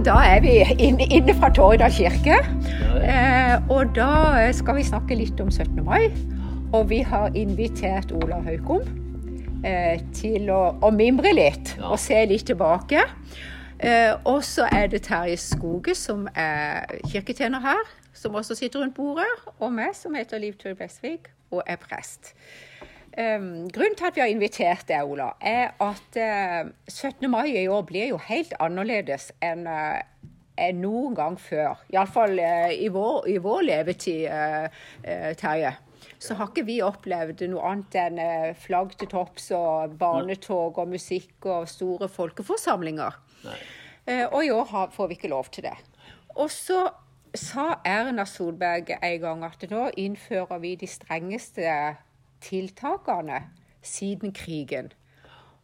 Da er vi inne, inne fra Torridal kirke. Eh, og da skal vi snakke litt om 17. mai. Og vi har invitert Ola Haukom eh, til å, å, mimre litt og se litt tilbake. Eh, og så er det Terje Skoge, som er kirketjener her, som også sitter rundt bordet. Og meg, som heter Liv Tøy Blesvig og er prest. Um, grunnen til at vi har invitert deg, Ola, er at eh, 17. mai i år blir jo helt annerledes enn eh, noen gang før. Iallfall uh, i, vår, i vår levetid, uh, Terje. Så har ikke vi opplevd noe annet enn flagg til topps og barnetog og musikk og store folkeforsamlinger. Nei. Eh, og i år får vi ikke lov til det. Og så sa Erna Solberg en gang at nå innfører vi de strengeste tiltakene siden krigen.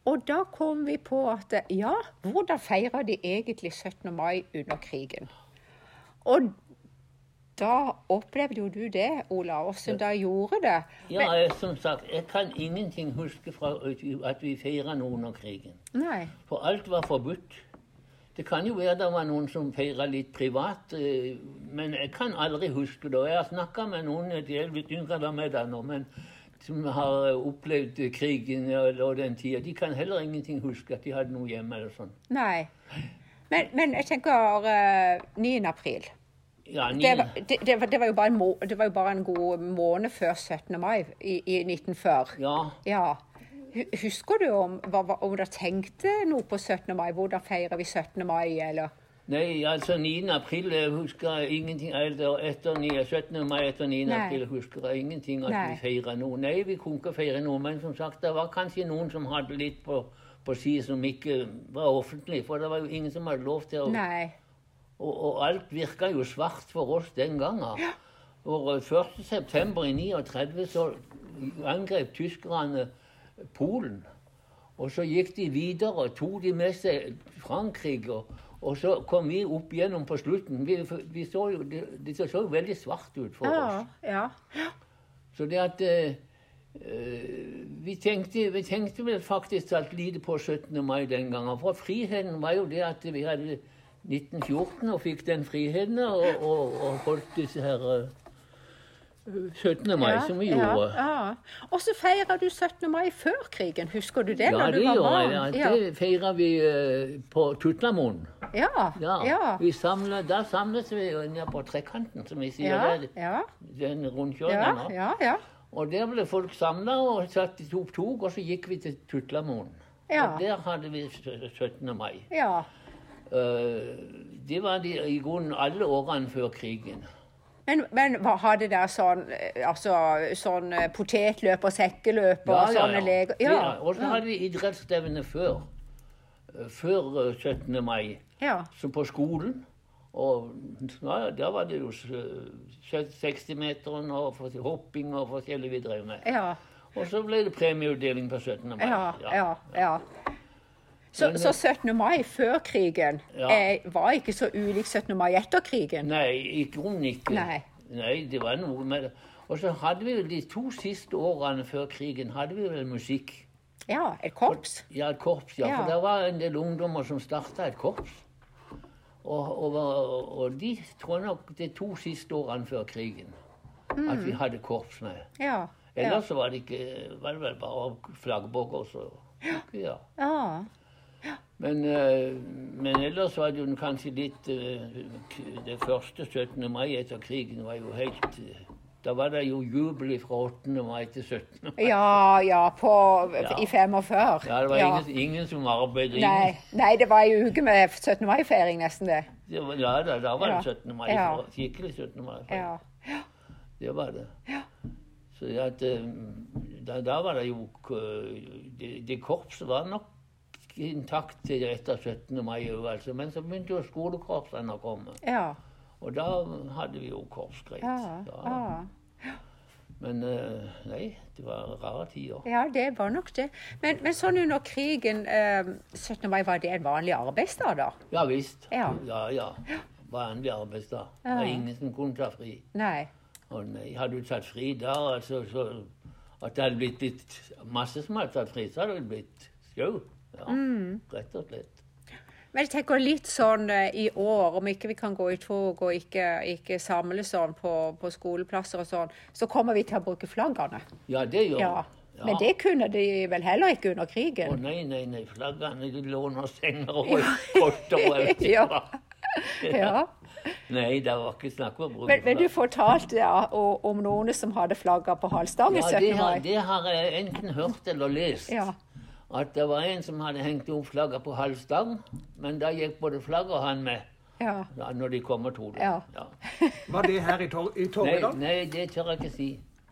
Og da kom vi på at ja, hvordan feira de egentlig 17. mai under krigen? Og da opplevde jo du det, Ola. hvordan da gjorde det? Ja, jeg, som sagt, jeg kan ingenting huske fra at vi feira noe under krigen. Nei. For alt var forbudt. Det kan jo være det var noen som feira litt privat, eh, men jeg kan aldri huske det. Jeg har snakka med noen de er litt yngre enn meg da nå, men som har opplevd krigen og, den tida. De kan heller ingenting huske at de hadde noe hjemme eller sånn. Nei. Men, men jeg tenker eh, 9. april. Ja, Det var, det, det, var, det, var jo bare en må, det var jo bare en god måned før 17. mai i, i 1940. Ja. Ja. Husker du om, om dere tenkte noe på 17. mai? Hvordan feirer vi 17. mai, eller? Nei, altså 9. april jeg husker jeg ingenting Eller etter 9, 17. mai etter 9. Nei. april husker jeg ingenting at Nei. vi feirer noe. Nei, vi kunne ikke feire noe, men som sagt, det var kanskje noen som hadde litt på, på si som ikke var offentlig, for det var jo ingen som hadde lov til å Nei. Og, og alt virka jo svart for oss den gangen. Ja. Og 1. september i 39 så angrep tyskerne Polen. Og så gikk de videre og tok de med seg Frankrike. Og, og så kom vi opp igjennom på slutten. Vi, vi så jo, det, det så jo veldig svart ut for Ja. oss. ja. Så det at eh, eh, vi, tenkte, vi tenkte vel faktisk alt lite på 17. mai den gangen. For friheten var jo det at vi hadde 1914 og fikk den friheten og, og, og holdt disse her eh, 17. mai, som vi gjorde. Ja, ja. Og så feirer du 17. mai før krigen. Husker du det? Ja, det var gjorde barn? jeg. Ja. Det feira vi uh, på Tutlamoen. Ja. Ja. Ja. Vi samlet, da samles vi på trekanten, som vi sier. Ja. der, Ja. Den rundkjøringa Ja. nå. Ja. ja. Og der ble folk samla og satt i tok tog, og så gikk vi til Tutlamoen. Ja. Og der hadde vi 17. mai. ja. Uh, det var de, i grunnen alle årene før krigen. Men, men hva hadde dere sånn, eh, altså, sånn eh, potetløp og sekkeløp og sånne leker? Ja. Og så hadde vi idrettsstevne før. eh, Før eh, 17. mai. ja. Så på skolen. Og ja, da var det jo 60-meteren og hopping og forskjellig vi drev med. Ja. Og så ble det premieutdeling på 17. mai. Ja, ja, ja. Så, så 17. mai før krigen Ja. eh, var ikke så ulik 17. mai etter krigen? Nei, i grunnen ikke. Nei. Nei, det var noe med det. Og så hadde vi vel de to siste årene før krigen hadde vi vel musikk. Ja, et korps? Ja, et korps, ja. Ja. For det var en del ungdommer som starta et korps. Og, og, og, og de tror nok de to siste årene før krigen at vi hadde korps med. Ja. Ellers Ja. Var det ikke var det vel bare flaggbåker. Så, ja. ja. Men, eh, men ellers var det jo kanskje litt eh, Det første 17. mai etter krigen var jo helt eh, Da var det jo jubel fra 8. mai til 17. mai. Ja, ja, på, Ja. i 45. Ja, det var Ja. Ingen, ingen som arbeidet. Nei, nei, det var ei uke med 17. mai-feiring, nesten det. Det var, ja, da, da var det 17. mai. Ja. for- Skikkelig 17. mai. Ja. Det var det. Så at, da, da var det jo det, det korpset var nok intakt til etter 17. mai òg, altså. Men så begynte jo skolekorpsene å komme. Ja. Og da hadde vi jo korpsgreit. Ja. ja. Men eh, nei, det var rare tider. Ja, det var nok det. Men, men sånn under krigen, eh, 17. mai, var det en vanlig arbeidsdag da? Ja visst. Ja. ja. ja. Vanlig arbeidsdag. Det var ingen som kunne ta fri. Nei. Og nei, hadde du tatt fri da, altså, så at det hadde blitt litt masse som hadde tatt fri, så hadde det blitt sjau. Ja, Mm. rett og slett. Men jeg tenker litt sånn eh, i år, om ikke vi kan gå i tog og ikke, ikke samle sånn på, på skoleplasser og sånn, så kommer vi til å bruke flaggene. Ja, det gjør Ja. vi. Men det kunne de vel heller ikke under krigen? Å oh, nei, nei, nei. Flaggene de låner senger og korter og alt. Ja. Ja. Nei, det var ikke snakk om å bruke Men, men du fortalte ja, om noen som hadde flagga på halsstangen Ja, det har, det har jeg enten hørt eller lest. Ja. At det var en som hadde hengt opp flagget på halv stang, men da gikk både flagget og han med Ja. da, når de kom og tok det. Ja. Var det her i, Tor i Nei, nei, det tør jeg ikke si.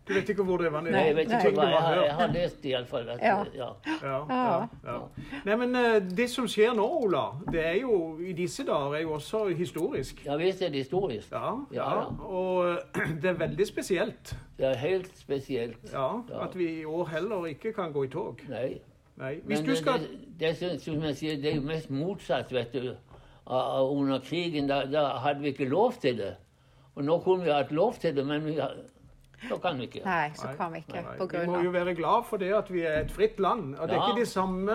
Du vet ikke hvor det var? Nei, jeg vet ikke hva jeg har jeg har lest iallfall. Ja. Ja. Ja, ja, ja. Nei, men eh, det som skjer nå, Ola, det er jo i disse dager er jo også historisk. ja visst er det historisk. Ja, ja. Ja, ja. Og eh, det er veldig spesielt Det er helt spesielt. ja, Ja. at vi i år heller ikke kan gå i tog. Nei. Nei. Hvis Men du skal det, det, er som- jeg sier, det er jo mest motsatt, vet du. Under krigen da, da hadde vi ikke lov til det. Og nå kunne vi hatt lov til det, men vi så kan vi ikke. Nei, så kan vi ikke. nei, På Vi må jo være glad for det at vi er et fritt land. Og det er Ja. ikke de samme,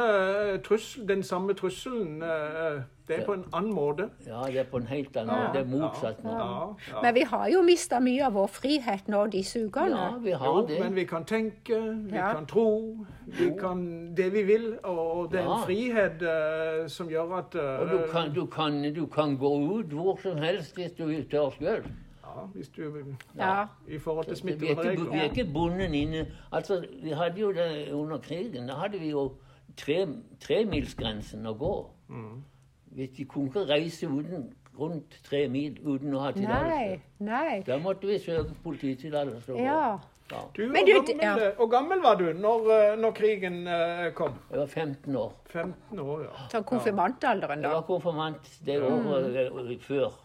eh, trussel, den samme trusselen. eh, Det er på en annen måte. Ja, det er på en helt annen måte. Det er motsatt nå. Ja, ja. Men vi har jo mista mye av vår frihet nå disse ukene. Ja, vi Jo, har det. men vi kan tenke, vi Ja. kan tro, vi kan det vi vil. Og det er en frihet uh, som gjør at uh, Og du kan, du, kan, du kan gå ut hvor som helst hvis du tør sjøl. Hvis du Ja. I forhold til Vi er ikke, vi er ikke bundet inne Altså, vi hadde jo det under krigen. Da hadde vi jo tre, tremilsgrensen å gå. Mm. Hvis de kunne ikke reise uten, rundt tre mil uten å ha Nei, tillatelse. Da måtte vi søke polititillatelse. Ja. Ja. Du, Men du, gammel, ja. hvor gammel var du når, eh, når krigen uh, kom? Jeg var 15 år. 15 år, ja. Sånn konfirmantalderen, Jeg da. var konfirmant det året mm. før.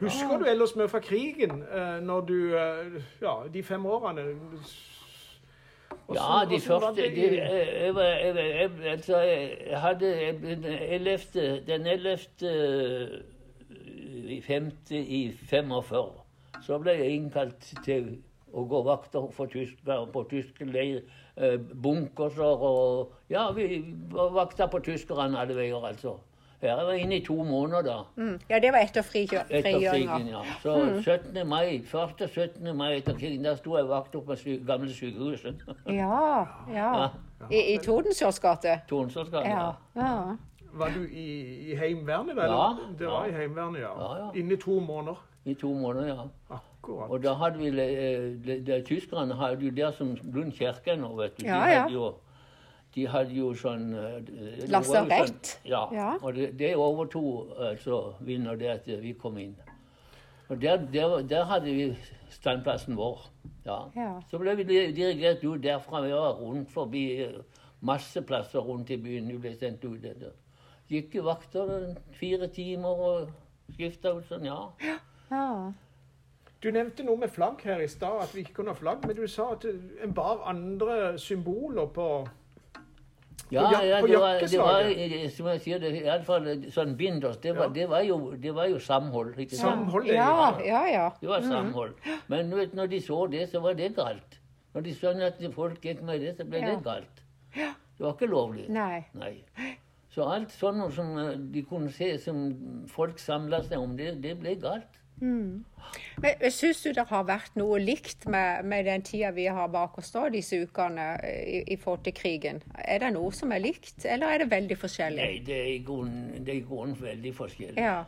Husker du ellers mye fra krigen eh, når du eh, Ja, de fem årene? Hvordan- Ja, de første det de, jeg, jeg, var- jeg, jeg, altså, jeg jeg hadde den 11. Den 11. i femte i 45. Så ble jeg innkalt til å gå vakter for tyskere på tyske leir, eh, bunkerser og Ja, vi var vakter på tyskerne alle veier, altså. Her jeg var inne i to måneder da. Mm. Ja, det var etter frigjøringa. ja. Så 17. mai, første 17. mai etter krigen, der sto jeg vakt oppe på sy gamle sykehuset. Ja, ja. I, i Tordensjords gate. Tornsolsgata. Ja. ja. Var du i, i Heimevernet? Eller? Ja, Det var ja. i Heimevernet, ja. Ja, ja. Inne i to måneder. I to måneder, ja. Akkurat. Og da hadde vi eh, de, de, Tyskerne hadde jo der som Lund kirke nå, vet du. De Ja, ja. hadde jo de hadde jo sånn eh, Lasarett. Sånn, ja. Ja. Og det, det overtok altså vi når det at vi kom inn. Og der, der, der hadde vi standplassen vår. Ja. Ja. Så ble vi dirigert ut derfra. Vi var rundt forbi eh, masse plasser rundt i byen. Vi ble sendt ut. Der. Gikk i vakter eh, fire timer og skifta ut sånn, ja. ja. Du nevnte noe med flagg her i stad, at vi ikke kunne ha flagg. Men du sa at en bar andre symboler på Ja, ja på det, var, det var, eh, som jeg sier, det, i alle fall sånn binders, det var, Ja. det var, jo, det var jo samhold. ikke sant? Samhold, Ja, ja, ja. Det var samhold. Men vet, når de så det, så var det galt. Når de skjønner at folk gikk med det, så ble Ja. det galt. Det var ikke lovlig. Nei. Nei. Så alt sånt som de kunne se som folk samla seg om, det, det ble galt. Men Syns du det har vært noe likt med, med den tida vi har bak oss da, disse ukene, i, i forhold til krigen? Er det noe som er likt, eller er det veldig forskjellig? Nei, det er i grunnen, det er i grunnen veldig forskjellig. Ja.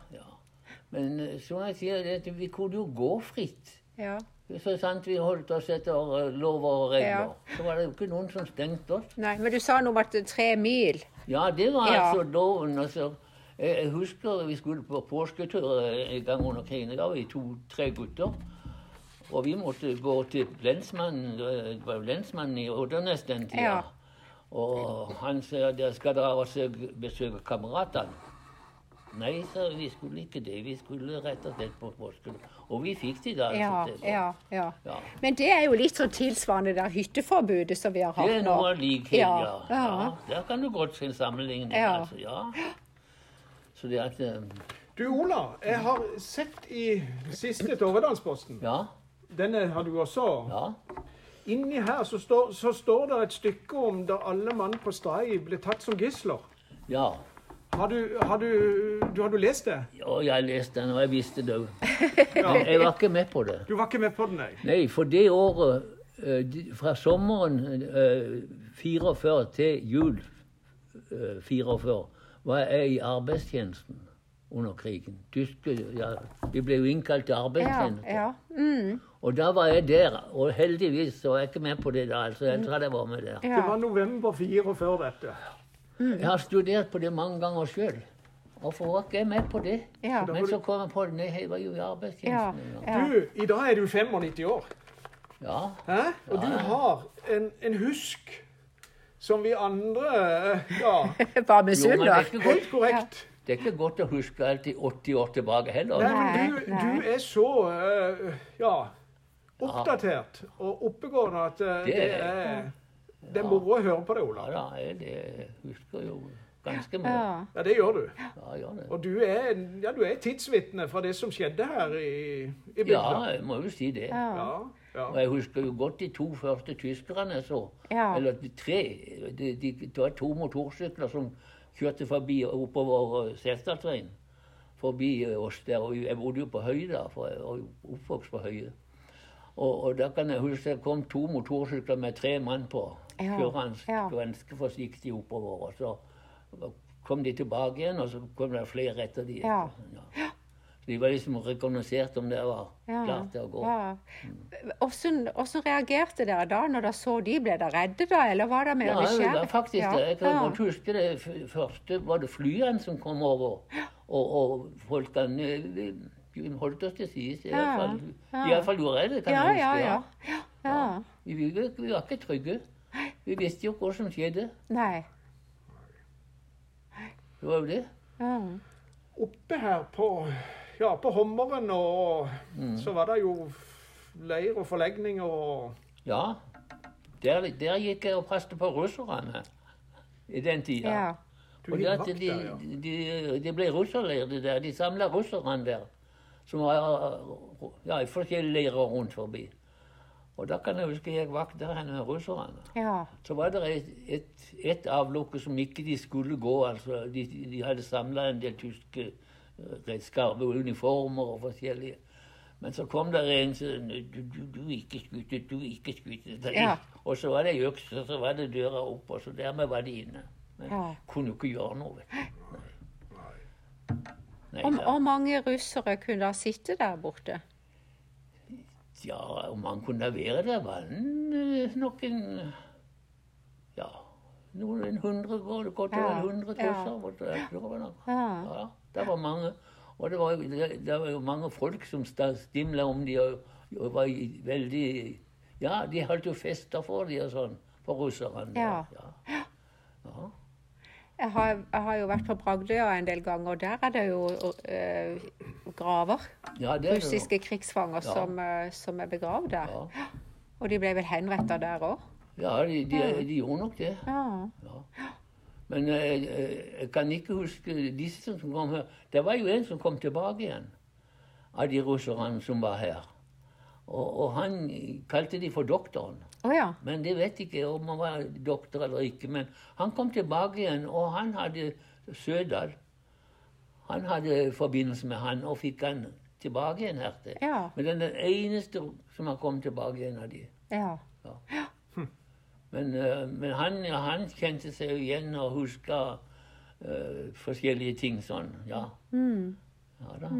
Men eh, som jeg sier, det, vi kunne jo gå fritt. Ja. Så sant vi holdt oss etter eh, lover og regler, Ja. så var det jo ikke noen som stengte oss. Nei, men du sa noe om at tre mil. Ja, det var Ja. altså loven. Altså. Jeg husker vi skulle på påsketur eh, en gang under krigen. Da var vi to-tre gutter. Og vi måtte gå til lensmannen, eh, det var lensmannen i Oddernes den tida. Ja. Og han sa dere skal dra og besøke kameratene. Nei, sa vi skulle ikke det. Vi skulle rett og slett på påsken. Og vi fikk de da. Altså, ja, ja. Ja. Men det er jo litt sånn tilsvarende der hytteforbudet som vi har hatt nå. Det er noe likhet, ja. Der kan du godt se en sammenligning. Altså, ja. Så det er ikke Du Ola, jeg har sett i siste Torvedalsposten. Ja. Denne har du også. Ja. Inni her så står, så står det et stykke om da alle mann på Stray ble tatt som gisler. Ja. Har du, har du, du, har du lest det? Ja, jeg leste den, og jeg visste det òg. Ja. Jeg var ikke med på det. Du var ikke med på den, nei? Nei, for det året, eh, fra sommeren eh, 44 til jul eh, 44, var jeg i arbeidstjenesten under krigen. Tyske, ja, vi ble jo innkalt til arbeidstjeneste. ja. Mm, Og da var jeg der, og heldigvis så var jeg ikke med på det da. altså Jeg tror jeg var med der. Det var november 44 dette. Jeg har studert på det mange ganger sjøl. Hvorfor var ikke jeg med på det? Ja. Men så kom jeg på det. Nei, jeg var jo i arbeidstjenesten. Ja. ja. Du, i dag er du 95 år. ja. Hæ? Og du har en, en husk som vi andre eh, Ja, Var Jo, men det er misunner. helt korrekt. det er ikke godt å huske alltid 80 år tilbake heller. Nei, men du, du er så eh, ja, oppdatert og oppegående at eh, det Det- er det er moro å høre på det, Ola. Ja, jeg det husker jo ganske mye. Ja. Ja, det gjør du. Ja, gjør det. Og du er, ja, du er tidsvitne fra det som skjedde her i, i Ja, jeg må jo si det. Ja. Ja. Og jeg husker jo godt de to første tyskerne jeg så. Ja. Eller de tre. De, de, det var to motorsykler som kjørte forbi oppover eh, Setesdalsveien. Forbi eh, oss der. Og jeg bodde jo på Høy da, for jeg var jo oppvokst på Høye. Og, og da kan jeg huske det kom to motorsykler med tre mann på. Kjørende ja. ganske forsiktig oppover. Og så kom de tilbake igjen, og så kom det flere etter de. Ja. De var liksom rekognosert om det var Ja. klart til å gå. Ja. Hvordan, hvordan reagerte dere da når dere så de? Ble dere redde da, eller var det mer Ja, det var faktisk Ja. det. Jeg kan Ja. godt huske det første var det flyene som kom over. Og, og folkene vi holdt oss til side. Iallfall Ja, ja. i hvert fall gjorde jeg det, kan Ja, jeg ja, huske. ja. ja. Vi, vi, vi var ikke trygge. Vi visste jo hva som skjedde. Nei. Det var jo det. Ja. Oppe her på, ja, på Hommeren og Mm. så var det jo leir og forlegninger og Ja. Der, der gikk jeg og passet på russerne i den tida. ja. Og det at vakt de, der, ja. de, de ble russerleir, det der. De samla russerne der. Som var ja, i forskjellige leirer rundt forbi. Og da kan jeg huske jeg vakt der henne med russerne. ja. Så var det et, et, et avlukke som ikke de skulle gå. altså De, de hadde samla en del tyske redskaper, uniformer og forskjellige. Men så kom det en som du, du, du ikke skutt, du ikke skutt. Ja. Og så var det øks, og så var det døra opp, og så dermed var de inne. Men Ja. kunne jo ikke gjøre noe, vet du. Nei. Nei, Og, og mange russere kunne da sitte der borte? Ja, om han kunne være der, var han eh, nok en Ja, noen en hundre godt over Ja, en hundre ja. det nok. Ja. Ja, det var mange. Og det var, det, det var jo mange folk som stimla om de og, og var veldig Ja, de holdt jo fester for de og sånn, for russerne. Ja. ja. ja. Jeg har, jeg har jo vært på Bragdøya en del ganger, og der er det jo eh, graver. ja det det jo. Russiske krigsfanger som, eh, som er begravd der. Ja, Og de ble vel henretta der òg? ja de, de, de gjorde nok det. Ja. Ja. Men eh, eh, jeg kan ikke huske disse som kom her. Det var jo en som kom tilbake igjen av de russerne som var her. Og, og han kalte de for doktoren. Oh, ja. Men det vet ikke om han var doktor eller ikke. Men han kom tilbake igjen, og han hadde Sødal. Han hadde forbindelse med han, og fikk han tilbake igjen her til. Ja. Men den den eneste som har kommet tilbake igjen av de. ja. Men, eh, men han, han kjente seg jo igjen og huska uh, forskjellige ting sånn. Ja. ja da.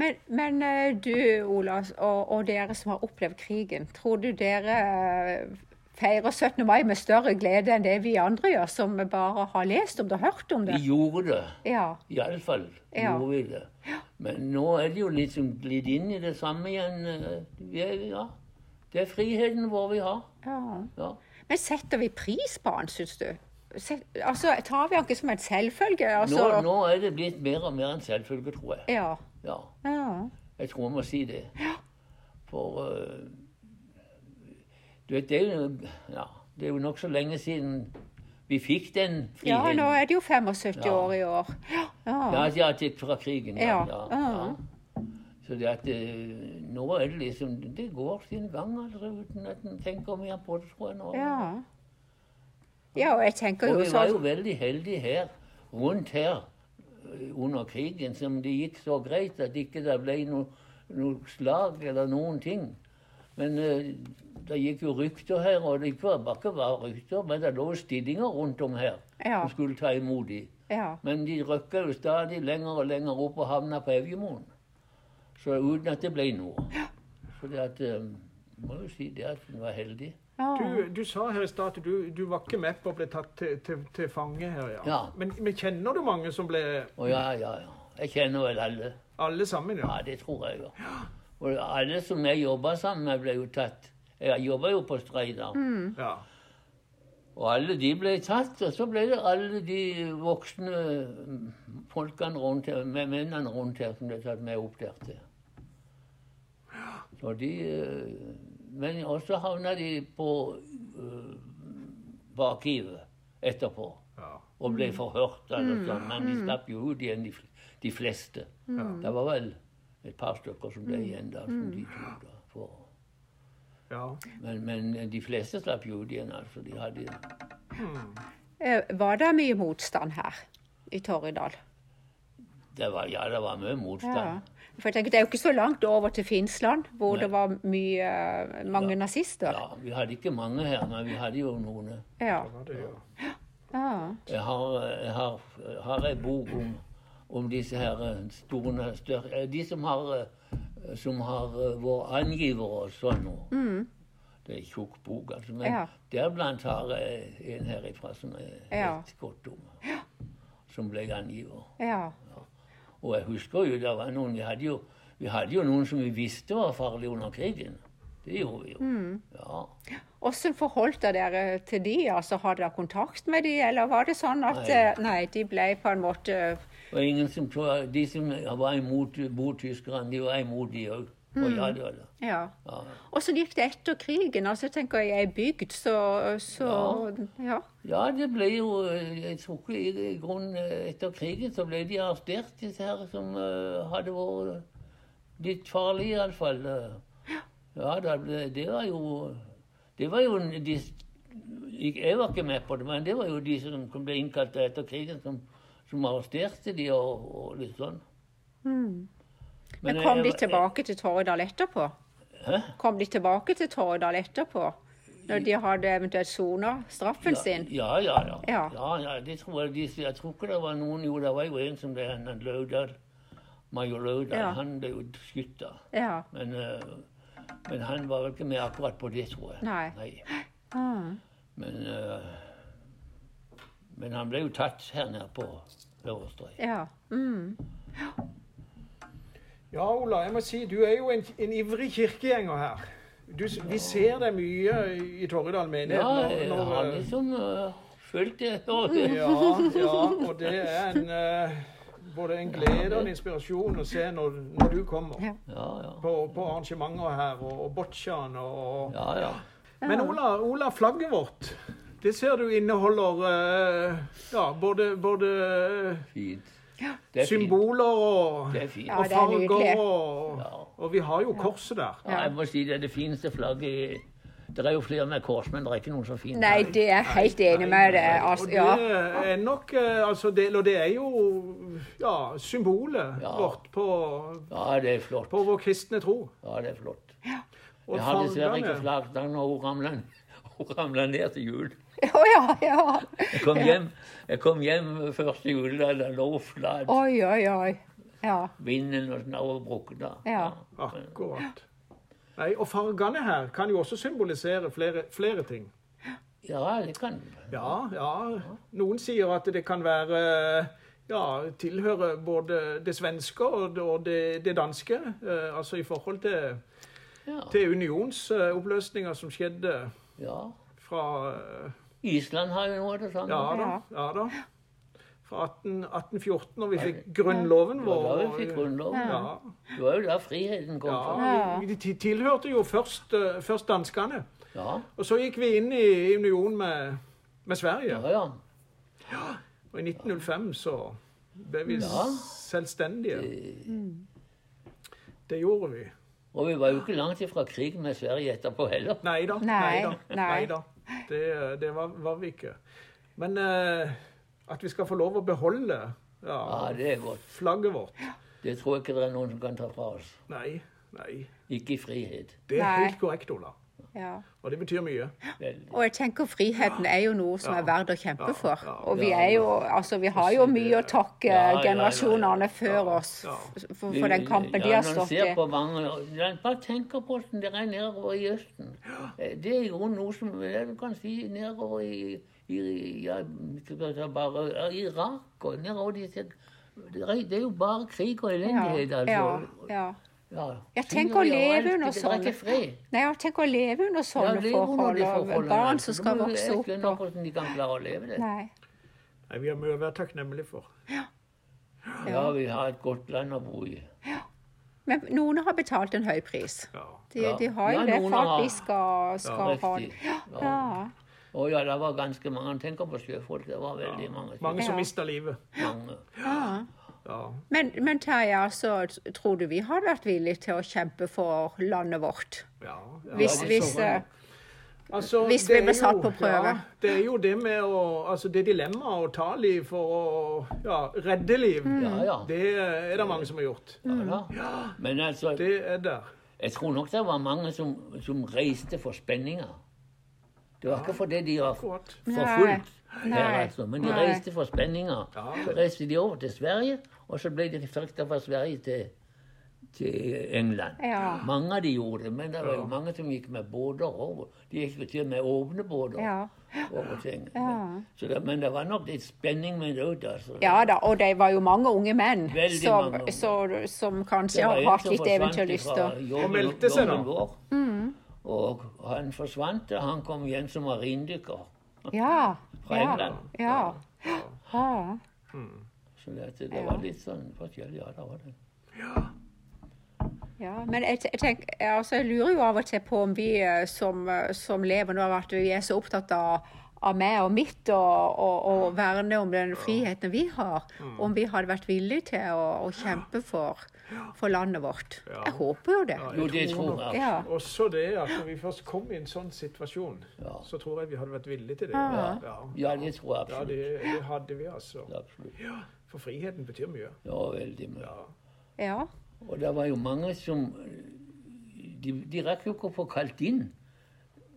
Men, men eh, du, Ola, og, og dere som har opplevd krigen, tror du dere feirer 17. mai med større glede enn det vi andre gjør, som bare har lest om det og hørt om det? Vi gjorde det. Ja. Iallfall Ja. gjorde vi det. Men nå er det jo liksom glidd inn i det samme igjen. Vi er, ja. Det er friheten vår vi har. ja. Ja. Men setter vi pris på han, syns du? Set, altså, Tar vi han ikke som en selvfølge? Nå, Altså, nå er det blitt mer og mer en selvfølge, tror jeg. Ja. Ja. ja. Jeg tror jeg må si det. For uh, Du vet, det er jo, ja, det er jo nokså lenge siden vi fikk den Ja, nå er det jo 75 Ja. år i år. Ja. Ja, ja, fra krigen. Ja. Ja, ja, ja. ja. Så det at eh, nå er det liksom Det går sin gang, altså, uten at en tenker mer på det, tror jeg nå. ja. Ja, og jeg tenker Og jo vi var jo sånn veldig heldige her rundt her eh, under krigen som det gikk så greit at ikke det ble noe, noe slag eller noen ting. Men eh, det gikk jo rykter her, og det var bare ikke bare rykter, men det lå stillinger rundt om her Ja. som skulle ta imot dem. Ja. Men de røkka jo stadig lenger og lenger opp og havna på Evjemoen. Så uten at det ble noe. Så det at eh, Må jo si det at hun var heldig. Du, du sa her i stad at du, du var ikke med på å bli tatt til, til, til fange her, ja. Ja. Men, men kjenner du mange som ble Å ja, ja, ja. Jeg kjenner vel alle. Alle sammen, ja? Ja, det tror jeg. Ja. Og alle som jeg jobba sammen med, ble jo tatt. Jeg jobba jo på Streidar. ja. Og alle de ble tatt, og så ble det alle de voksne mm, folkene rundt her, med mennene rundt her som ble tatt med opp der til. Så de eh, Men også havna de på uh, bakivet etterpå ja. og ble forhørt. Eller sånn, men de slapp jo ut igjen, de, de fleste. Det var vel et par stykker som ble igjen da, som de tok da. For. ja. Men, men de fleste slapp jo ut igjen, altså. De hadde Eh, Var det mye motstand her i Torridal? det var, Ja, det var mye Ja. motstand. For jeg tenker, Det er jo ikke så langt over til Finnsland, hvor Nei. det var mye, mange mange nazister. Ja, Vi hadde ikke mange her, men vi hadde jo noen. Ja. Det var det, ja. ja. Jeg har, jeg har, har en bok om, om disse her eh, store større, De som har, eh, som har eh, vært angivere og sånn Mm. Det er en tjukk bok, altså. Men. Ja. deriblant har jeg en herifra som er Ja. vet godt om. Som ble angiver. ja. Og jeg husker jo det var noen Vi hadde jo, vi hadde jo noen som vi visste var farlige under krigen. Det gjorde vi jo. Mm. Ja. Hvordan forholdt dere til de? Altså, Hadde dere kontakt med de, eller var det sånn at Nei. eh, Nei, de ble på en måte Og ingen som De som var imot botyskerne, de var imot de òg. Mm. Og ja, det var det. Ja. Og så gikk det etter krigen? Altså, tenker jeg er bygd, så, så ja. ja, det ble jo Jeg tror ikke i, i grunnen etter krigen så ble de arrestert, disse her som uh, hadde vært litt farlige, iallfall. Ja, det, ble, det var jo Det var jo de Jeg var ikke med på det, men det var jo de som ble innkalt etter krigen, som, som arresterte de og, og litt sånn. Men kom de jeg- tilbake til Torridal etterpå? Hæ? Kom de tilbake til Torridal etterpå? Når de hadde eventuelt sona straffen sin? Ja, ja, ja. Ja. ja, ja det tror jeg, de, jeg tror ikke det var noen Jo, det var jo en som ble han Løvdahl. Major Løvdahl. Ja. Han ble jo skutt da. Ja. Men, uh, men han var vel ikke med akkurat på det, tror jeg. Nei. Ah. Men, uh, men han ble jo tatt her nede på Øverstrøy. Ja. Mm. Ja, Ola, jeg må si, du er jo en, en ivrig kirkegjenger her. Du, vi ser deg mye i Torridal menighet. Ja, når- jeg når, har eh, liksom uh, følt det. Ja, ja, og det er en, uh, både en glede og en inspirasjon å se når, når du kommer Ja. Ja, på, på arrangementer her, og, og bocciaen og Ja, ja. Men Ola, Ola, flagget vårt, det ser du inneholder uh, ja, både, både Fint. Det er symboler og, Det er. Ja, og det er farger. Og, og vi har jo korset der. Ja, jeg må si det er det fineste flagget. i- Det er jo flere med kors, men det er ikke noen så fine. Nei, det er jeg helt enig med deg. Og ja. det er nok eh, altså det, Og det er jo ja, symbolet Ja. vårt på, Ja, det er flott. på vår kristne tro. Ja, det er flott. Og Jeg har dessverre ikke da, når hun ramla ned til jul. Å ja, ja. Jeg kom hjem, jeg kom hjem første jul, det lå flat. Oi, oi, oi. Ja. Vinden og snøbrukket. da. Ja. Akkurat. Nei, og fargene her kan jo også symbolisere flere, flere ting. Ja, det kan Ja, ja. Noen sier at det kan være ja, tilhøre både det svenske og det, og det, det danske. Eh, altså i forhold til, Ja. til unionsoppløsninga som skjedde ja. fra eh, Island har jo noe av det samme. Ja da. Ja. da. Fra 18, 1814, når vi fikk grunnloven vår. Ja, da vi fikk grunnloven. Ja, Det var jo da friheten kom fra. ja, vi, de tilhørte jo først, eh, først danskene. Ja, Og så gikk vi inn i union med, med Sverige. ja. ja. ja. Og i 1905 så ble vi Ja. selvstendige. Det... Det gjorde vi. Og vi var jo ikke langt ifra krig med Sverige etterpå heller. Nei, da, nei. da. Det, det var, var vi ikke. Men eh, At vi skal få lov å beholde ja, Ja, det er godt. flagget vårt. Det tror jeg ikke det er noen som kan ta fra oss. Nei, nei. Ikke i frihet. Det er Nei. helt korrekt, Ola. Ja. Og det betyr mye. Og jeg tenker friheten er jo noe som Ja. er verdt å kjempe Ja, for. Og vi er jo, altså vi har jo mye å takke Ja, ja, ja, ja. generasjonene før Ja, oss for, for den kampen de ja, har når en stått ser i. på mange, Bare tenk på hvordan det er nedover i Østen. Eh, Det er jo noe som ja, du kan si nedover i, i ja, bare Irak og nedover disse det er, er jo bare krig og Ja, elendighet, altså. ja, ja. Ja, Jeg tenker å leve under er sånne-. Nei, jeg tenker å leve under sånne forhold, og barn som skal vokse opp og hvordan de kan klare å leve det. Nei. Nei, vi har mye å være takknemlige for. Ja, vi har et godt land å bo i. Men noen har betalt en høy pris. Ja. De, de har jo Ja, det for at vi skal, skal ha. Ja. Ja. Ja, det var ganske mange. Tenk på sjøfolk. Det var veldig mange. Mange som Ja. mista livet. mange. ja. Ja. Men, men Terje, altså, tror du vi hadde vært villige til å kjempe for landet vårt? Ja, ja. Hvis, Ja, hvis eh, Altså, Hvis det vi ble satt på prøve. Ja, det er jo det med å Altså, det dilemmaet å ta liv for å ja, redde liv, Mm. Ja, ja. det er det mange som har gjort. ja da. Men altså, Det er der. jeg tror nok det var mange som, som reiste for spenninger. Det var ikke fordi de var forfulgt altså. Men de reiste for spenninger. Så reiste de over til Sverige, og så ble de frakta fra Sverige til, til England. Ja. Mange av de gjorde det, men det var jo mange som gikk med båter over. De gikk til og med åpne båter Ja. over ting. Ja. Så det, men det var nok litt spenning med det òg, altså. Ja da, og det var jo mange unge menn som, mange unge. så, som kanskje har hatt litt eventyrlyst. og- meldte seg da. Mm. Og han forsvant, og han kom igjen som marindykker Ja. fra ja, England. Ja. ja. Så det, det var litt sånn forskjellig. Ja, det var det. Ja, men jeg, jeg, tenker, altså jeg lurer jo av og til på om vi eh, som, eh, som lever nå, at vi er så opptatt av, av meg og mitt og, og, og verne om den friheten vi har. Om vi hadde vært villige til å, å kjempe for, for landet vårt. Ja. Jeg håper jo det. Jo, det tror jeg. Ja. Også det at når vi først kom i en sånn situasjon, Ja. så tror jeg vi hadde vært villige til det. Ja. Ja, Ja, det tror jeg Ja, absolutt. det, det hadde vi, altså. For friheten betyr mye. Ja, veldig mye. Ja. ja. Og det var jo mange som De, de rakk jo ikke å få kalt inn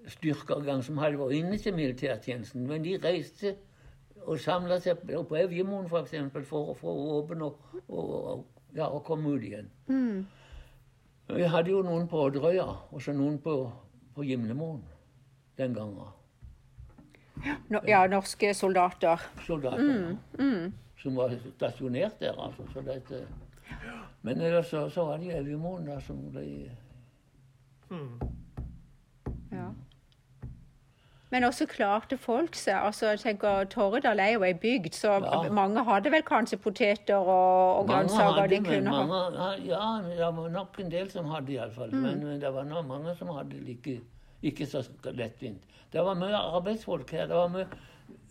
styrker gang som hadde vært inne til militærtjenesten, men de reiste og samla seg på på Evjemoen f.eks. For, for å få våpen og, og, og, ja, og kom ut igjen. Vi hadde jo noen på Odderøya, og så noen på, på Gimlemoen den gangen. No, ja, norske soldater. Soldater som var stasjonert der. altså. Så dette, men ellers så, så var det Evjemoen da som ble Ja. Men også klarte folk seg. altså jeg tenker Torredal er jo ei bygd, så Ja. mange hadde vel kanskje poteter og, og grønnsaker de kunne ha. mange, ja, det var nok en del som hadde iallfall. Mm. Men, men det var nok mange som hadde like, ikke, så lettvint. Det var mye arbeidsfolk her. Det var mye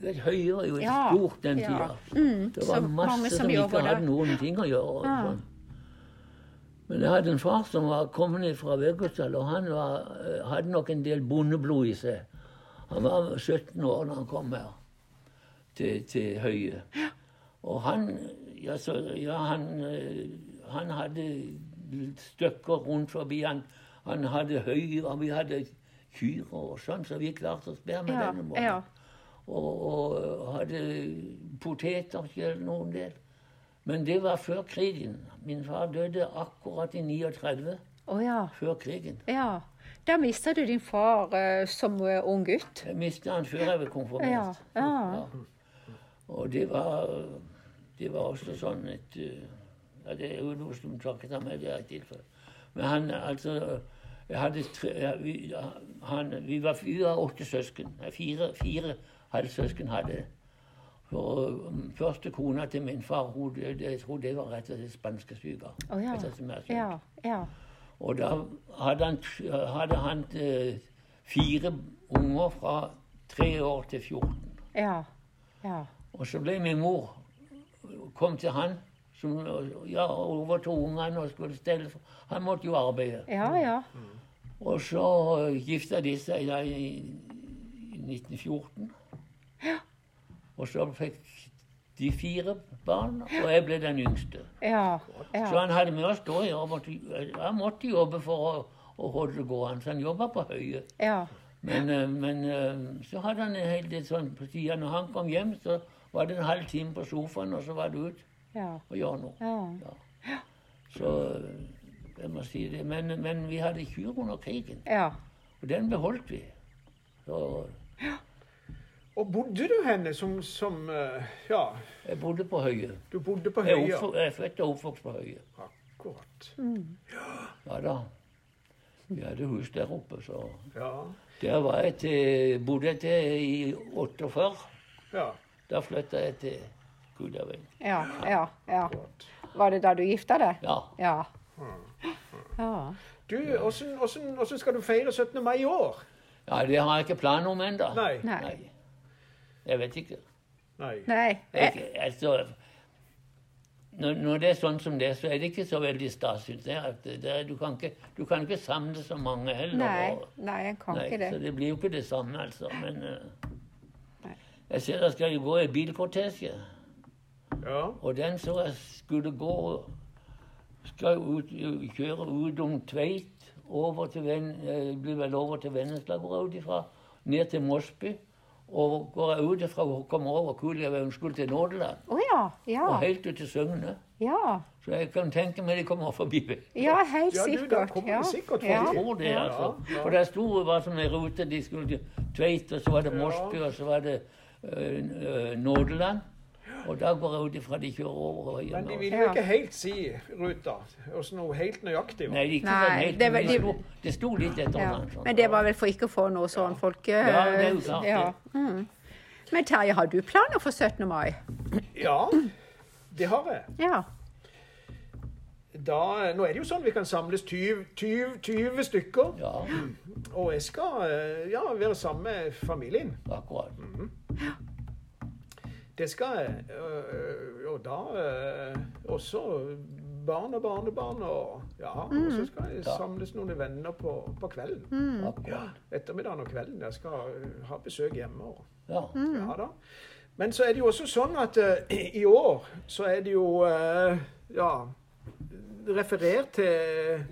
Høyre jo Ja, stort den ja. Mm, det var masse som som, ikke hadde der. noen ting å gjøre. Ja. sånn. Men jeg hadde en far som var kommet fra Vegårdal, og han var, eh, hadde nok en del bondeblod i seg. Han var 17 år da han kom her til, til Høie. Og han ja, så, ja, han, eh, han hadde stykker rundt forbi. Han, han hadde høy, og vi hadde kyr og sånn, så vi klarte oss bedre med Ja, denne måten. ja. Og, og hadde poteter selv noen del. Men det var før krigen. Min far døde akkurat i 39, Oh, ja. før krigen. ja. Da mista du din far uh, som uh, ung gutt. Jeg mistet han før jeg ble konfirmert. Ja, ja. Og det var, det var også sånn et eh, ja, Det er jo noe som takket ham meg, det er et tilfelle. Men han altså jeg hadde tre, vi, han, vi, var, vi var åtte søsken. Fire, fire halvsøsken hadde. For um, første kona til min far hun jeg tror det var rett og slett spanskesyke. Oh, ja. Ja, ja. Og da hadde han, hadde han eh, fire unger fra tre år til 14. Ja. ja. Og så ble min mor kom til han som ja, overtok ungene og skulle stelle Han måtte jo arbeide. Ja, ja. Og så gifta de seg i, i 1914. Og så fikk de fire barna, og jeg ble den yngste. Ja. Så han hadde med å stå i. måtte- Han måtte jobbe for å, å holde det gående, så han jobba på høye. ja. Men, eh, men eh, så hadde han en hel del sånn på sida. Når han kom hjem, så var det en halv time på sofaen, og så var det ut ja. og gjøre noe. ja. Ja. Så jeg må si det. Men, men vi hadde kyr under krigen, ja. og den beholdt vi. Så Og bodde du henne som, som eh, Ja, jeg bodde på Høye. du bodde på Jeg er, jeg er født og oppvokst på Høye. Akkurat. Ja da. Vi hadde hus der oppe, så Ja. Der var jeg til, bodde jeg til i 48. ja. Da flytta jeg til Gudaveien. Ja, ja, ja. Var det da du gifta deg? Ja. Ja. ja. Du, åssen skal du feire 17. mai i år? ja, det har jeg ikke planer om ennå. Nei. Nei. Jeg vet ikke. Nei. Nei. Jeg, altså, når, når det er sånn som det, så er det ikke så veldig stas, syns jeg. At det, det, du, kan ikke, du kan ikke samle så mange heller. Nei, og- nei, en kan Nei, ikke Så det. det blir jo ikke det samme, altså. Men uh, jeg ser det skal jo gå i bilkortesje. Ja. Og den så jeg skulle gå Skal ut, kjøre ut om Tveit, over til Ven, eh, blir vel over til Vennesla, går jeg ut ifra. Ned til Mosby. Og går jeg ut fra og kommer over Kuliaveien, skulle til Nådeland. Oh, ja. Ja. Og helt ut til Søgne. Ja. Så jeg kan tenke meg de kommer forbi. ja, helt du, sikkert. Ja. det sikkert ja. Jeg tror det, Ja, altså. ja. For det sto hva som er rute. De skulle til Tveit, og så var det Mosby, og så var det øh, Nådeland. Og da går jeg ut ifra de kjører over. og Men de vil jo ikke helt si ruta. Åssen noe helt nøyaktig. var. Nei, ikke Nei, helt, det var- det de- sto, det sto litt etter Ja. sånn. Men det var vel for ikke å få noe sånn folke... Ja, det er jo klart. Ja. Mm. Men Terje, har du planer for 17. mai? Ja, det har jeg. Ja. Da, nå er det jo sånn vi kan samles 20, 20, 20 stykker. Ja, Og jeg skal eh, ja, være sammen med familien. akkurat. Det skal jeg. øh, Og da øh, også barn og barnebarn og Ja. Og så skal jeg samles noen venner på, på kvelden. akkurat. Ettermiddagen og kvelden. Jeg skal øh, ha besøk hjemme. Og, Ja. ja da. Men så er det jo også sånn at øh, i år så er det jo øh, ja referert til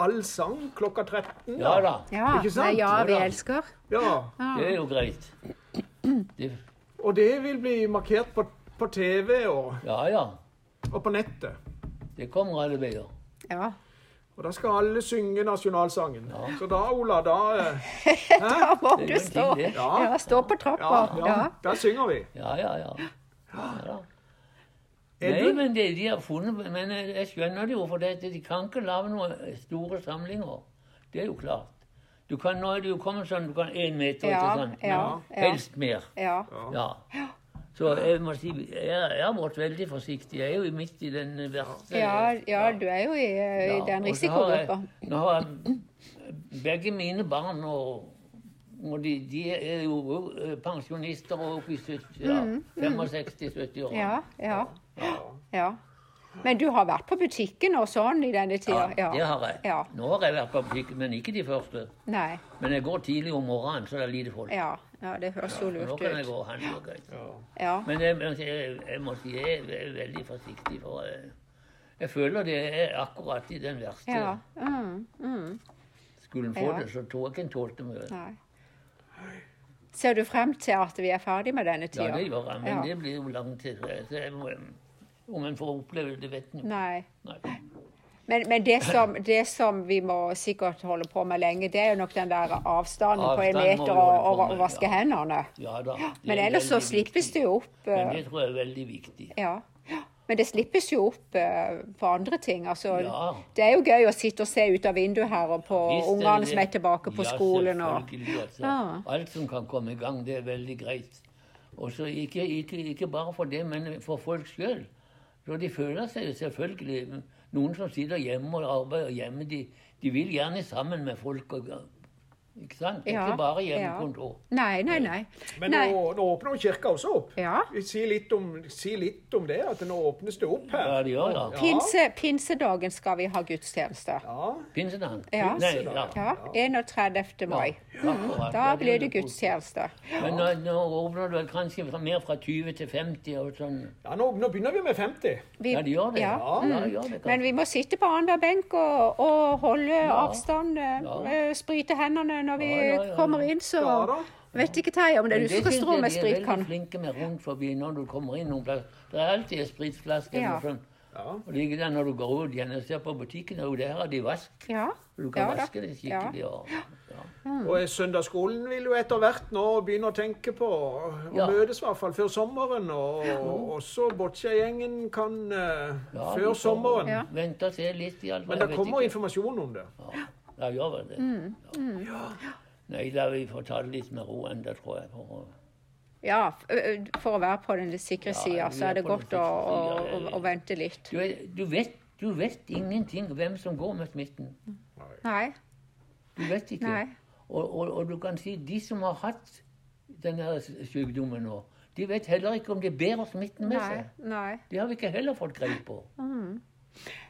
allsang klokka 13. ja da, ja. Ikke sant? Nei, ja, vi Ja elsker. Ja, det er jo greit. Det, Og det vil bli markert på, på TV og, ja ja, og på nettet. det kommer alle veier. Ja. Og da skal alle synge nasjonalsangen. Ja. Så da, Ola, da eh, Da må du stå. Ja. Ja, stå på trappa. ja, ja, da synger vi. Ja, ja, ja. ja. Er Nei, du- men det, de har funnet Men jeg skjønner det jo, for det, de kan ikke lage noen store samlinger. Det er jo klart. Du kan, nå er det jo kommet sånn du kan én meter, Ja, ikke sant? ja, ja. Helst mer. Ja. Ja. Så jeg må si, jeg, har vært veldig forsiktig. Jeg er jo midt i den verste Ja, ja, du er jo i, i Ja, den risikogruppa. Nå har jeg begge mine barn og, og de, de er jo eh, pensjonister og oppe i 70, ja, 65-70 år. Mm, Ja, ja, Ja. ja. Men du har vært på butikken og sånn i denne tida? Ja, det har jeg. Ja. Nå har jeg vært på butikken, men ikke de første. Nei. Men jeg går tidlig om morgenen, så det er lite folk. Ja, ja det høres jo Nå kan jeg gå og handle greit. Ja. Ja. Men jeg, jeg, jeg må si jeg er veldig forsiktig, for jeg, jeg føler det er akkurat i den verste. ja. Mm, mm. Skulle en få Ja. det, så tror jeg ikke en tålte mye. Nei. Ser du frem til at vi er ferdig med denne tida? Ja, det gjør jeg, men Ja. det blir jo lang tid. Så jeg må, om en får oppleve det, vet en jo. Nei. Nei. Men, men det, som, det som vi må sikkert holde på med lenge, det er jo nok den der avstanden på en meter og, å vaske ja. hendene. Ja da. Men er ellers så slippes viktig. det jo opp Men eh, det tror jeg er veldig viktig. Ja. Men det slippes jo opp eh, på andre ting. Altså, Ja. Det er jo gøy å sitte og se ut av vinduet her og på Visst ungene som er tilbake på ja, skolen. Og, altså. Ja. Alt som kan komme i gang, det er veldig greit. Og så ikke, ikke, ikke bare for det, men for folk sjøl. Så de føler seg selvfølgelig Noen som sitter hjemme og arbeider hjemme, de, de vil gjerne sammen med folk og Ikke sant? Ja, ikke bare ja. Nei, nei, nei. Men nei. nå, nå åpner kirka også opp. Ja. Si litt, om, si litt om det, at nå åpnes det opp her. Ja, det gjør det. Pinse, pinsedagen skal vi ha gudstjenester. Ja, Pinsedagen? Ja. Nei, ja. Ja, 31. mai. Akkurat. Da blir det gudstjeneste gudstjenester. Men nå, nå åpner det vel kanskje mer fra 20 til 50 og sånn. ja nå, nå begynner vi med 50. Vi, Ja, det gjør det. Ja. Ja, det gjør det. Men vi må sitte på annenhver benk og, og holde avstand, eh, Ja. eh, sprite hendene når vi Ja, ja, ja, kommer inn, så vet ikke jeg om det er du som skal strå jeg med De er veldig flinke med rundt forbi når du kommer inn noen plass. Det er alltid en spritflaske Ja. Sånn. Og likedan når du går ut igjen og ser på butikken, og der har de vask. Ja. Du kan Ja vaske det skikkelig. Og, ja. Og søndagsskolen vil jo etter hvert nå begynne å tenke på å Ja. møtes i hvert fall før sommeren. Og, og også Boccia-gjengen kan uh, Ja, før sommeren. Ja. Vente og se litt, iallfall. Men det kommer informasjon om det. Ja, ja gjør vel det. Mm, Ja. Nei, da vi får ta det litt med ro enda, tror jeg. For, å- Ja, for å være på den sikre Ja, sida, så er det godt å, å, å, å vente litt. du, er- du, vet, du vet ingenting hvem som går med smitten. Nei. Du vet ikke. Nei. Og, og, og du kan si de som har hatt denne sykdommen nå, de vet heller ikke om de bærer smitten med Nei. seg. Nei. Det har vi ikke heller fått greie på.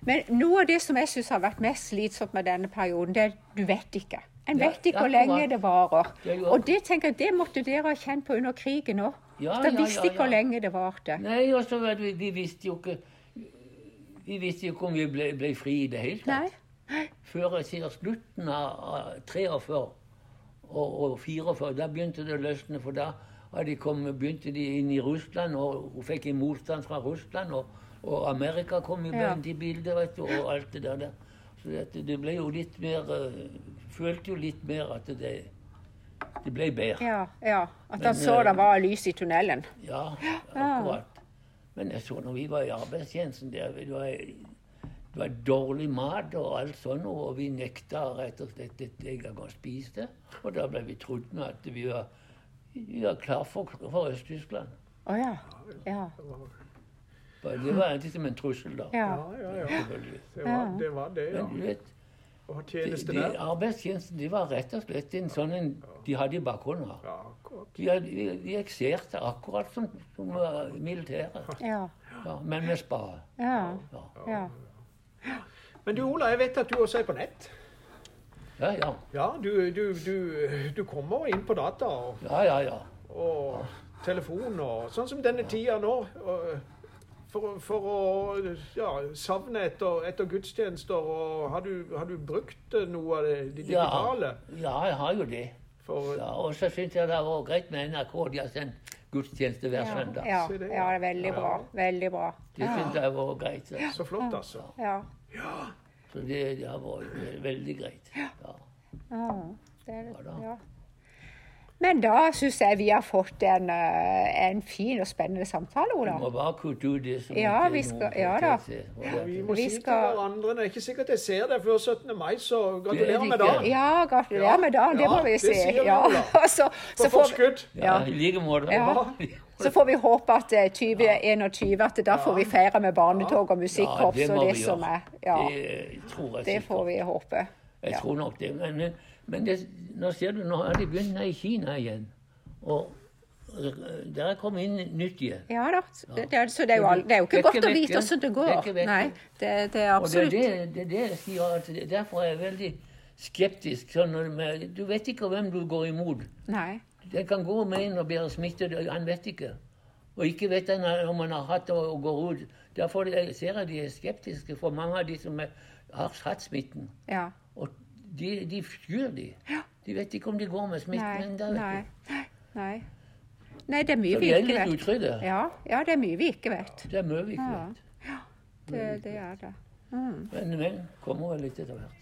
Men noe av det som jeg syns har vært mest slitsomt med denne perioden, det er du vet ikke. En vet ikke hvor lenge det varer. Er Og det tenker jeg, det måtte dere ha kjent på under krigen òg. Ja, Dere ja, visste ikke hvor lenge det varte. Nei, og så det, vi visste jo ikke Vi visste jo ikke om vi ble, ble fri i det hele tatt. Nei. Før sier slutten av av 43 og, og 44, da begynte det å løsne. For da de kom, begynte de inn i Russland, og hun fikk en motstand fra Russland. Og, og Amerika kom jo Ja. i bildet, vet du, og alt det der. Så det, det ble jo litt mer eh, Følte jo litt mer at det, det ble bedre. Ja, ja. At han så eh, det var lys i tunnelen. Ja, akkurat. Men jeg så når vi var i arbeidstjenesten der, det var, det var dårlig mat og alt sånt, og vi nekta rett og slett et engang å spise det. Og da ble vi trodd med at vi var, vi var klar for, for Øst-Tyskland. Å ja. Ja. Det var liksom en trussel, da. ja. Ja, ja. Det var det, var det ja. Men du vet, og ha de, de, arbeidstjenesten de var rett og slett en sånn en de hadde i bakhånda. De, de, de ekserte akkurat som, som militæret, Ja. ja, men med spade. Ja. Ja. ja. Men du Ola, jeg vet at du også er på nett. Ja, ja. Ja, du, du, du, du kommer inn på data og, Ja, ja, ja. og telefon og sånn som denne tida nå. Og, for, for å ja, savne etter, etter gudstjenester. Og har, du, har du brukt eh, noe av det, det Ja, digitale? ja, jeg har jo det. For, Ja, og så syns jeg det har vært greit med NRK. De har sendt gudstjeneste hver Ja, søndag. ja, det, ja, ja. det er veldig bra. Veldig bra. Det syns jeg har vært greit. Så, Så flott, altså. Ja. Så det, det har vært veldig greit. Ja. ja. Det er Ja det. da. Ja. Men da syns jeg vi har fått en, eh, en fin og spennende samtale, Ola. Ola. må bare kutte ut det som Ja, vi skal- ja da. Ja. Vi må Vi si til hverandre Det er ikke sikkert jeg ser deg før 17. mai, så er gratulerer med dagen. Ja, gratulerer Ja, med dagen. Det ja, må vi si. Ja. så, så, På forskudd. Ja, i like måte. Ja. så får vi håpe at eh, 2021 at da får vi feire med barnetog og musikkorps det og må det vi som gjøre. er. Ja, Det tror jeg det får vi håpe. Jeg tror nok det. Men, men, det, nå ser du, nå har de begynt i Kina igjen. Og eh, der er kommet inn nytt igjen. Ja da. Det er, så det er, jo, det er jo Det er ikke godt å vite hvordan det Det går. Nei, det, det er Og det absolutt. det, det, er det jeg sier. At derfor er jeg veldig skeptisk. Sånn med, du vet ikke hvem du går imot. Nei. Det kan gå med en og bære smitte, han vet ikke. Og ikke vet han om han har hatt det og går ut. Derfor ser jeg de er skeptiske for mange av de som har hatt smitten. Ja. De, de skyr de. De vet ikke om de går med smitten. Nei. vet Nei. Nei. Nei, det er mye Så vi de er ikke litt vet. utrygge. Ja, ja, det er mye vi ikke vet. Det er mye vi ikke Ja. vet. Det, det er det. Men, men kommer vel litt etter hvert.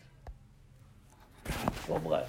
Så bra.